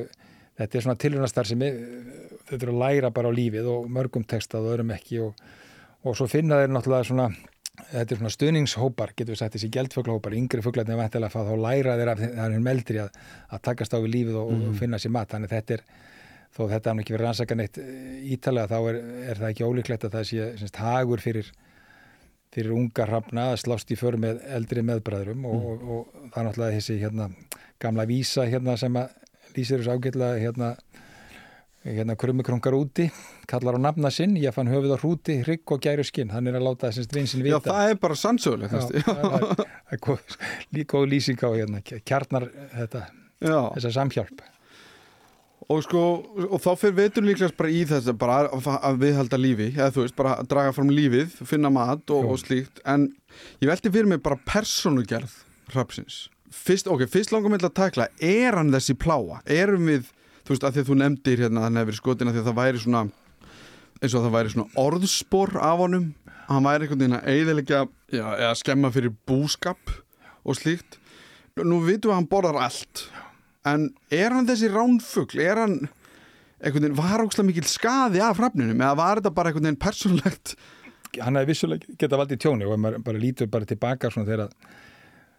þetta er svona tilhörnastar sem þau þurfum að læra bara á lífið og mörgum textað og öðrum ekki og, og svo finna þeir náttúrulega svona þetta er svona stuðningshópar, getur við sagt þessi geldfuglahópar, yngri fuglarnir er vantilega að fá þá læra þeir af það er meldri að, að takast á við lífið og, mm. og finna sér mat, þannig þetta er þó þetta hann ekki verið rannsakan eitt ítalega þá er, er það ekki ólíklegt að það sé semst, hagur fyrir fyrir unga hrafna að slást í för með eldri meðbræðrum og, mm. og, og það er náttúrulega þessi hérna gamla vísa hérna sem að lýsir þessu ágætla hérna hérna krummikrungar úti, kallar á nafna sinn, ég fann höfuð á hrúti, hrygg og gæru skinn, hann er að láta þessast vinsinn Já, vita. er bara Já, það er- er góð- líka góð lýsing á hérna, kjarnar þetta, þessa samhjálp. og sko, og þá fyrir veitur líklegast bara í þess að bara viðhalda lífi, eða þú veist, bara draga fram lífið, finna mat og, og slíkt, en ég velti fyrir mig bara persónugerð hrapsins. Fyrst, ok, fyrst langar mig til að takla, er hann þessi pláa? Erum við, þú veist, að því að þú nefndir hérna, hann hefur skotin að því að það væri svona, eins og að það væri svona orðspor af honum, hann væri einhvern veginn að eiðilegja, eða skemma fyrir búskap og slíkt. Nú vitum við að hann borðar allt, en er hann þessi ránfugl, er hann einhvern veginn, var ókslega mikil skaði af hrafninum, eða var þetta bara einhvern veginn persónlegt? Hann hefði vissulega geta valdið tjóni og ef maður bara lítur bara tilbaka svona þegar að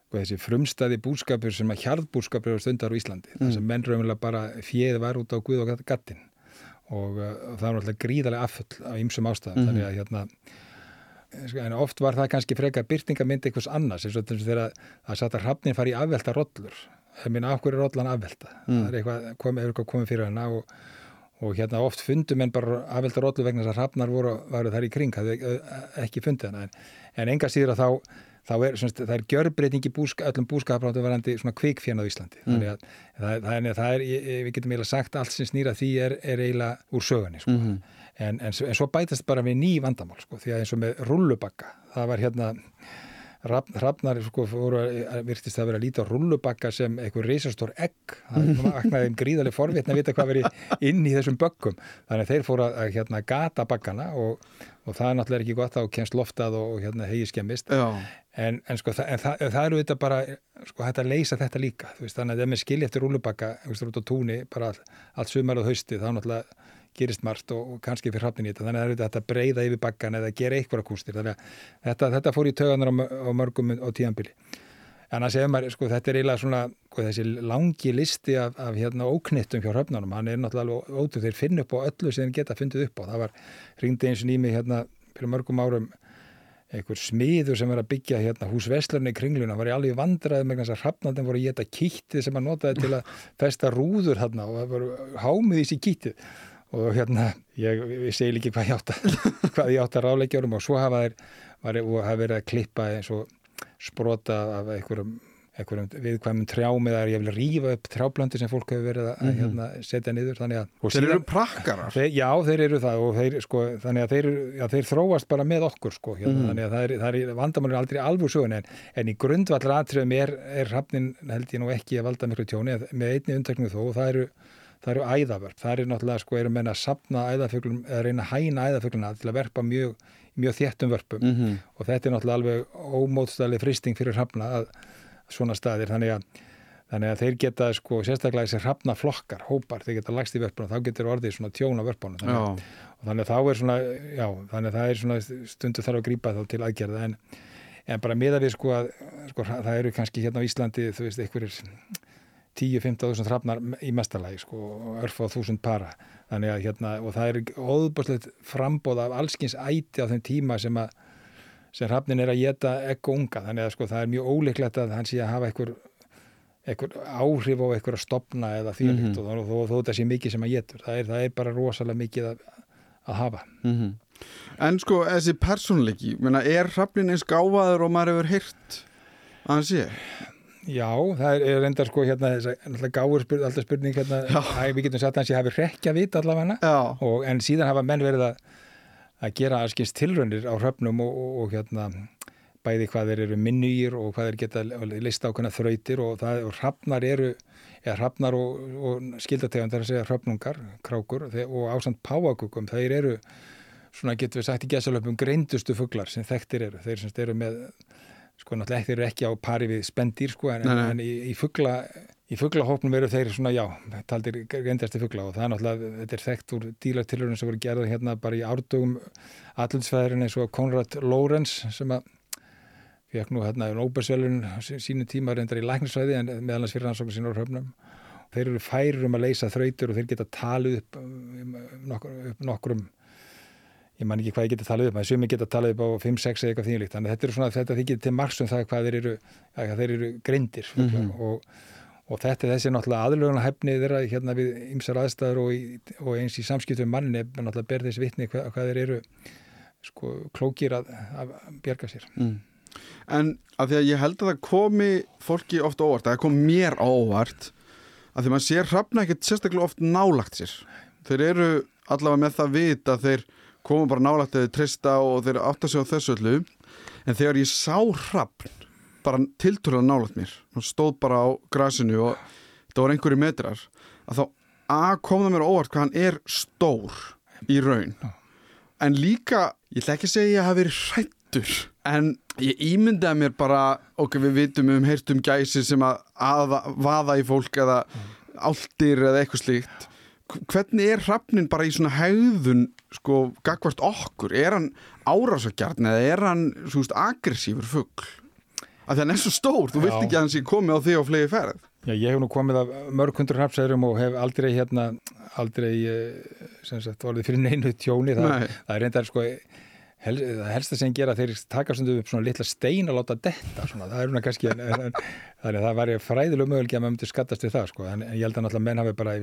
sko, þessi frumstæði búskapur sem að hjarðbúskapur eru stundar á Íslandi, mm. þess að menn raunverulega bara fjöð var út á Guð og gattin og uh, það var alltaf gríðarlega affull af ymsum ástæðum, þannig að hérna sko, en oft var það kannski frekar byrtingamynd einhvers annars, eins og þess að það satt að hrafnin fari í afvelta rollur. Það minna hverju er rollan afvelta? Það er eitthvað, kom, er eitthvað komið fyrir hana og, og hérna oft fundum en bara afvelta rollur vegna þess að hrafnar voru, varu þar í kring, það ekki fundið hana. En, en enga síður að þá þá er, semst, það er gjörbreyting í búska, öllum búskapráttu verandi svona kvikfjörn á Íslandi mm. þannig að það, það, er, það er, við getum eiginlega sagt allt sem snýra því er, er eiginlega úr sögunni sko. Mhm. en, en, en svo bætast bara við ný vandamál sko, því að eins og með rullubakka það var hérna hrafnar sko, virtist að vera að líta á rullubakka sem einhver reysastór egg það vaknaði um gríðarlega forvitna að vita hvað veri inn í þessum bökkum þannig að þeir fóru að, hérna, gata bakkana og, og það er náttúrulega ekki gott þá kemst loftað og, hérna, hegi skemmist en, en, sko, það, en, það, það eru þetta bara sko, hægt að leysa þetta líka veist, þannig að ef með skilja eftir rúlubakka út á túni, bara all, allt sumar og hausti þá náttúrulega gerist margt og, og kannski fyrir hrappin í þetta, þannig að það eru þetta að breyða yfir bakkan eða gera eitthvað kústir, þannig að þetta, þetta fór í tögunar á, mörgum á tíanbili en að segja maður, sko, þetta er eiginlega svona sko, þessi langi listi af, af hérna óknittum hjá hröfnunum, hann er náttúrulega ótrúð, þeir finna upp á öllu sem þeir geta fundið upp á, það var einhver smiður sem var að byggja hérna hús Vestlurni í kringluna var í alveg vandraði með þess að hrafnandin voru að geta kýttið sem hann notaði til að festa rúður hérna og það voru hámið í sér kýttið. Og hérna, ég, ég segi líki hvað ég átt að, hvað ég átt að ráleikjárum og svo hafa þeir, var, og hafa verið að klippa eins og sprota af einhverjum, einhverjum viðkvæmum trjám eða ég vil rífa upp trjáblöndu sem fólk hefur verið að mm hérna, setja niður þannig að þeir eru prakkarar. Þeir, já, þeir eru það og þeir, sko, þannig að þeir, já, þeir þróast bara með okkur sko, hérna, Mhm. þannig að það er, það er vandamálur aldrei alveg sögun en, en í grundvallar atriðum er, er hrafnin held ég nú ekki að valda miklu tjóni með einni undteknu þó og það eru það eru æðavörp, það eru náttúrulega sko eru menna að sapna æðafuglum eða reyna að hæna æðafugluna til að verpa mjög, mjög þéttum vörpum Mm -hmm. og þetta er náttúrulega alveg ómótstæðlega fristing fyrir hrafna að svona staðir. Þannig að, þannig að þeir geta sko sérstaklega þessi hrafna flokkar, hópar þeir geta lagst í vörpunum, þá getur orðið svona tjón á vörpunum. Þannig, þannig að þá er svona já, þannig að það er svona stundu þarf að grípa þá til aðgerða. En, en bara miða við sko að sko, það eru kannski hérna á Íslandi þú veist, einhverjir 10-15 hrafnar í mestarlægi sko, örf á þúsund para. Þannig að hérna, og það er óðbúrslegt frambóð af allskins æti á þeim tíma sem að sem hrafnin er að geta ekku unga þannig að sko það er mjög óleiklegt að hann sé að hafa einhver, einhver áhrif á einhver að stopna eða þýrlikt mm -hmm. og þó, þó, það sé mikið sem að getur það er, það er bara rosalega mikið að, að hafa Mhm. En sko, þessi persónleiki, er hrafnin eins gáfaður og maður hefur heyrt að hann sé? Já, það er, er reyndar sko hérna að gáður spurning, alltaf spurning hérna, að við getum sagt að hans ég hafi rekja vit allavega og en síðan hafa menn verið að, að gera alskins tilraunir á hröfnum og, og, og hérna bæði hvað þeir eru minnugir og hvað þeir geta lista ákveðna þrautir og, það, og hrafnar eru, eða hrafnar og, og skildategundar að segja hröfnungar, krákur og ásand páagugum, þeir eru svona getur við sagt í gæsalöpum greindustu fuglar sem þekktir eru, þeir semst eru með sko náttúrulega þeir eru ekki á pari við spendýr sko en, Nei, nei. en í, í fugla í fuglahópnum eru þeir svona já taldir greindasti fugla og það er náttúrulega þetta er þekkt úr dílartilurinn sem voru gerðið hérna bara í árdugum allundsfæðurinn eins og Konrad Lorenz sem að fekk nú hérna Nóbersvölun sínu tíma reyndar í læknisvæði en meðal hans fyrir rannsóknum sín á höfnum þeir eru færir um að leysa þrautur og þeir geta talið upp, um, nokkur, upp nokkrum ég man ekki hvað ég geti talið upp, maður sumi geta talið upp á 5-6 eða eitthvað þýnilíkt, þannig að þetta er svona þetta þykir til margs um það hvað þeir eru, þeir eru greindir Mhm. og, og þetta er þessi náttúrulega aðlöguna hefnið þeirra hérna við ymsar aðstæður og, í, og eins í samskiptum manni náttúrulega berð þess vitni hvað, hvað þeir eru sko klókir að, að bjerga sér. Mm. En að því að ég held að það komi fólki ofta óvart, að það kom mér óvart að því maður sér hrafna ekkert sérstaklega oft nálagt sér. Þeir eru allavega með það vit að þeir koma bara nálagt eða trista og þeir átta sig á þessu öllu. En þegar ég sá hrafn bara tilturlega nálagt mér og stóð bara á grasinu og það voru einhverju metrar að þá að kom það mér óvart hvað hann er stór í raun. En líka, ég ætla ekki að segja að ég hafi verið hrættur en ég ímyndaði mér bara okkur við vitum um heyrtum gæsi sem að, að vaða í fólk eða áldir eða eitthvað slíkt hvernig er hrafnin bara í svona haugðun sko gagvart okkur? Er hann árásagjarn eða er hann svo veist aggressífur fuggl því hann er svo stór, þú vilt ekki að hann sé komið á því á flegi ferð Já, ég hef nú komið af mörg hundur hrafsæðurum og hef aldrei hérna aldrei, eh, sem sagt, volið fyrir neinu tjóni, það, Nei. það er reyndar sko hel, það helsta sem gera þeir taka stundu upp svona litla stein að láta detta svona, það er svona kannski en, en, en, að það væri fræðilega mögulega að maður myndi skattast við það sko, en, ég held að náttúrulega menn hafi bara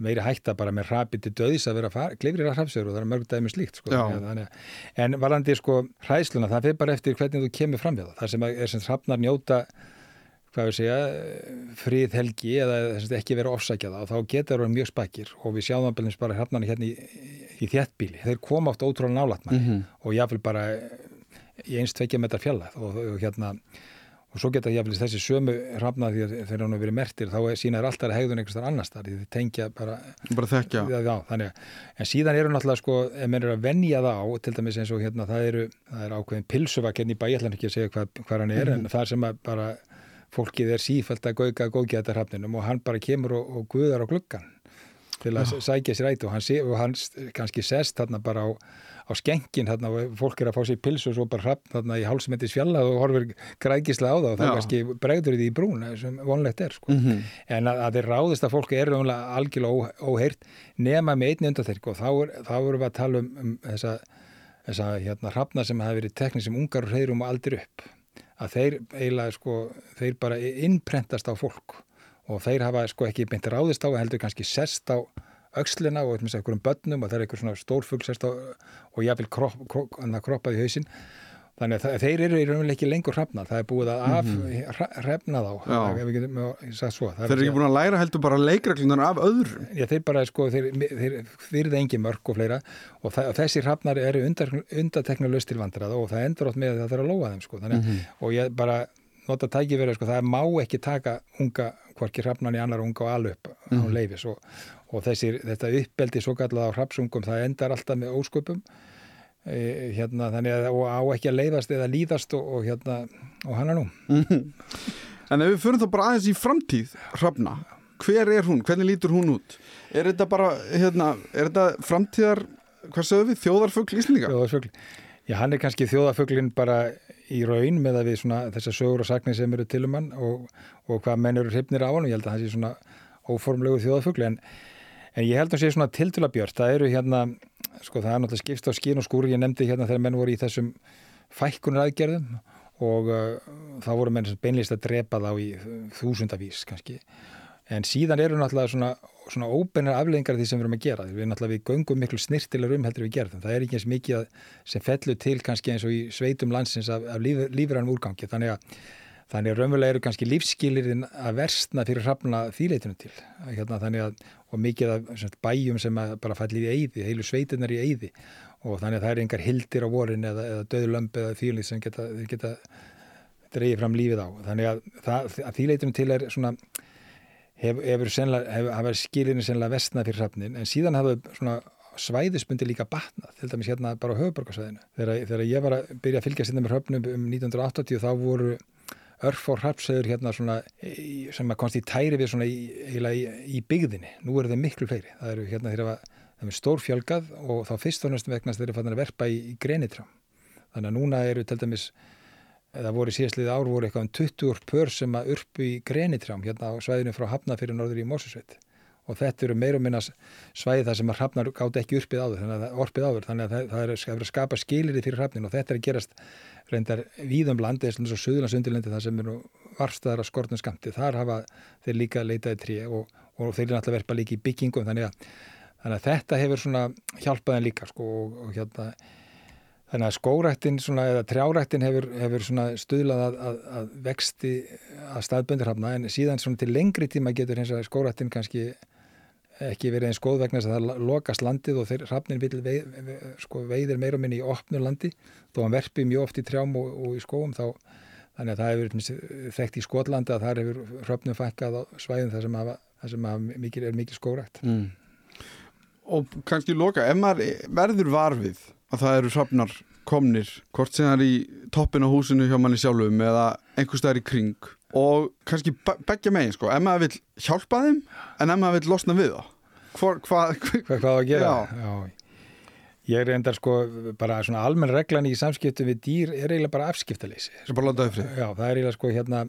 meiri hætta bara með rapið til döðis að vera glifrir að hrafsögur og það er mörg dæmi slíkt sko, að- en varandi sko hræðsluna, það fyrir bara eftir hvernig þú kemur fram við það, það sem er sem hrafnar njóta hvað við segja, frið helgi eða ekki vera ofsækjað og þá getur það mjög spakir og við sjáum það bara hrafnarnir hérna í, í þéttbíli þeir koma oft ótrúlega nálægt manni Mhm. og jáfnvel bara í einst tvekja metra fjallað og, og hérna og svo geta jáfnvel þessi sömu hrafnar því að þeir hann verið mertir þá er sínaður alltaf hegðun einhvers þar annars þar því þeir tengja bara bara þekkja. Já, já, þannig en síðan eru náttúrulega sko, ef menn eru að venja það á, til dæmis eins og hérna, það eru, það er ákveðin pilsuvak hérna í bæ, ég ætla ekki að segja hvað, hvað hann er, en það sem að bara fólkið er sífælt að gauka að góðgeta hrafninum og hann bara kemur og, og guðar á gluggan til að sækja sér æti og hann, sé, og hann kannski sest þarna bara á, á skenkin þarna og fólk er að fá sér pilsu og svo bara hrafn þarna í hálsmyndis fjalla og horfir grækislega á það og það Já. kannski bregður því í brún sem vonlegt er sko. Mhm. En að, að þeir ráðist að fólki er algjörlega ó, óheyrt nema með einni undanþyrk og þá, er, þá erum við að tala um, um þessa, þessa hérna hrafna sem hafa verið teknið sem ungar og hreyrum og aldir upp að þeir eiginlega sko, þeir bara innprentast á fólk og þeir hafa sko ekki beint ráðist á heldur kannski sest á öxlina og einhverjum börnum og það er eitthvað svona stórfugl sest á og jáfnvel kropp, kropp, kroppað í hausinn. Þannig að það- þeir eru í raunverulega ekki lengur hrafna það er búið að af hrefna þá getum sagt svo. Það þeir eru ekki búin að læra heldur bara leikreglunar af öðrum. Já, þeir bara, sko, þeir, þeir virða engi mörg og fleira. Og, það, og þessi hrafnar eru undatekna löst til vandraða og það endur átt með að það þarf að lóa þeim, sko, þannig að og ég bara nota tækifæri, sko, það má ekki taka unga, hvorki hrafnan í annar unga og alup á leifis og, og þessi, þetta uppbeldi svo kallað á hrafsungum, það endar alltaf með ósköpum. E, hérna, þannig að og á ekki að leifast eða líðast og, og hérna, og hann er nú en ef við förum þá bara aðeins í framtíð hrafna, hver er hún, hvernig lítur hún út? Er þetta bara hérna, er þetta framtíðar hvað sögum við, þjóðarfugl Íslandinga Þjóðarfugl. Já, hann er kannski þjóðarfuglin bara í raun með að við svona þessar sögur og sagnir sem eru til um hann og, og hvað menn eru hrifnir á hann og ég held að hann sé svona óformlegu þjóðarfugli en, en ég held að hann sé svona tiltula björt. Það eru hérna, sko það er náttúrulega skipst á skín og skúri, ég nefndi hérna þegar menn voru í þessum fækkunar aðgerðum og uh, þá voru menn sem beinlist að drepa þá í þúsundavís kannski. En síðan eru náttúrulega svona, svona óbeinar afleggingar af því sem við erum að gera. Við náttúrulega við göngum miklu snirtilegur um heldur við gerðum. Það er ekki eins mikið að, sem fellur til kannski eins og í sveitum landsins af, af líf, lífrænum úrgangi. Þannig að, þannig að raunverulega eru kannski lífskilirinn að versna fyrir hrafna þýleitunum til. Hérna, að, og mikið af sem bæjum sem bara falli í eyði, heilu sveitinnar í eyði. Og þannig að það er engar hildir á vorin eða, eða döðlömb eða þýlið sem geta, geta dreigið fram lífið á. Þannig að, að þýleitunum til er svona hefur, sennilega, hefur, hefur skilinu sennilega vestnað fyrir hrafnin en síðan hafa svæðisbundi líka batnað, til dæmis hérna bara á höfuborgarsvæðinu. Þegar, þegar ég var að byrja að fylgja sinna með hröfnum um 1980 þá voru örfór hrafsöður hérna svona sem að komst í tæri við svona í, í, í byggðinni. Nú eru þeir miklu fleiri. Það eru hérna þeirra það er stór fjölgað og þá fyrst og næstum vegna þeir eru fann að verpa í, í grenitrám. Þannig að núna eru til dæmis það voru síðastlið ár voru eitthvað um 20 pör sem að urpu í grenitrám hérna á svæðinu frá Hafnafyrir norður í Mósusveit og þetta eru meir og minna svæði það sem að hrafnar gátt ekki uppið áður þannig að áður, þannig að það, það er að skapa skilirði fyrir hrafnin og þetta er að gerast reyndar víðum landi eins og Suðurlandsundirlendi það sem eru varstaðar á skortnum skamti, þar hafa þeir líka leitaði trí og, og þeir eru náttúrulega verpa líka í byggingum þannig að, þannig að þetta hefur hjálpaðin líka sko og, og hérna Þannig að skórættin eða trjárættin hefur, hefur stuðlað að, að, að vexti að staðböndirhafna en síðan til lengri tíma getur hins að skórættin kannski ekki verið eins góð vegna þess að það lokast landið og þeir hafnin veið, sko, veiðir meira og minni í opnu landi þó hann verpi mjög oft í trjám og, og í skóum þá þannig að það hefur þekkt í Skotlandi að það hefur hröfnum fækkað á svæðin þar sem, hafa, þar sem mikil, er mikið skórætt. Mm. Og kannski loka, ef maður verður varfið að það eru hrafnar komnir hvort sem það er í toppin á húsinu hjá manni sjálfum eða einhver staðar í kring og kannski begja megin sko, ef maður vil hjálpa þeim en ef maður vil losna við Hvor, hvað hva, hva, hva að gera já. Já. ég er endar sko bara svona almenn reglan í samskiptu við dýr er eiginlega bara afskiptaleysi já, það er eiginlega sko hérna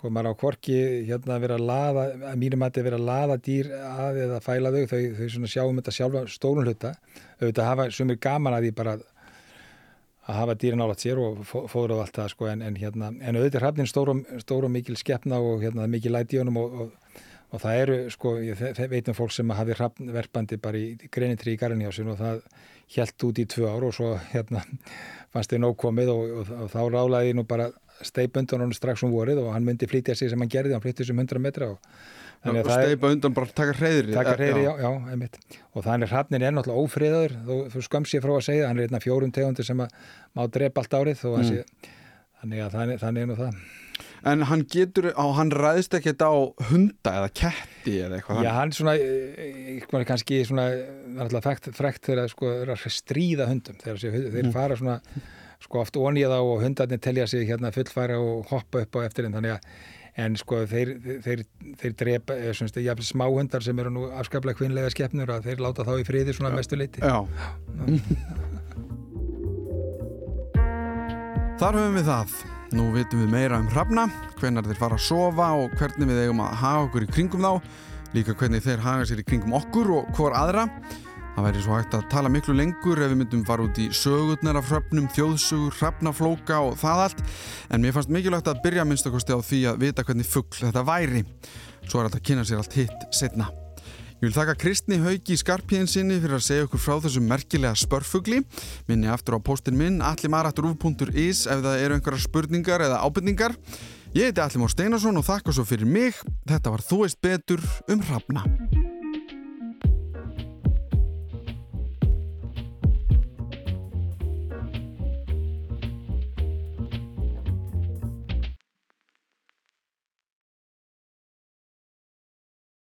sko maður á korki hérna að vera að laða að mínum að þetta vera að laða dýr að eða fæla þau, þau, þau svona sjáum þetta sjálfa stórun hluta, auðvitað hafa sumir gaman að því bara að, hafa dýrin álat sér og fóður á allt það sko en, en hérna, en auðvitað hrafnin stór og mikil skeppna og hérna mikil læti honum og, og, og það eru sko, ég veit um fólk sem hafi hrafnverfandi bara í, greinitri í Garðinjásun og það helt út í tvö ár og svo hérna fannst þið nóg komið og, og þá rálaði nú bara steipa undan hann strax um vorið og hann myndi flytja sig sem hann gerði, hann flytti sem 100 metra og Já, og steipa undan bara taka hreyðri taka hreyðri, já, já, einmitt og þannig hrannin er náttúrulega ófriðaður þú, þú skamst ég frá að segja, hann er einna fjórum tegundir sem að má drepa allt árið mm. sé, þannig að þannig, þannig er nú það En hann getur, á, hann ræðist ekkert á hunda eða ketti eða eitthvað Já, hann svona, eitthvað kannski svona, það er alltaf frekt þegar sko, að stríða hundum þegar þeir mm. fara svona sko oft onið á og hundarnir telja sig hérna fullfæra og hoppa upp á eftirinn þannig að en sko þeir, þeir, þeir drepa, svona eh, jafnvel smáhundar sem eru nú afskaplega kvinnlega skeppnur að þeir láta þá í friði svona mestu leiti Já. Þar höfum við það. Nú vitum við meira um hrafna hvernig þeir fara að sofa og hvernig við eigum að hafa okkur í kringum þá líka hvernig þeir hafa sér í kringum okkur og hvor aðra Það væri svo hægt að tala miklu lengur ef við myndum fara út í sögurnar af hröfnum, þjóðsugur, hröfnaflóka og það allt en mér fannst mikilvægt að byrja minnstakosti á því að vita hvernig fuggl þetta væri. Svo er þetta að kynna sér allt hitt setna. Ég vil þakka Kristni Haugi í skarpíðinsinni fyrir að segja okkur frá þessum merkilega spörfugli. Minni aftur á postin minn allimaratturúf.is ef það eru einhverja spurningar eða ábyrningar. Ég heiti Allimór Steinarsson og þakka svo fyrir mig. Þetta var Þú veist betur um hrafna.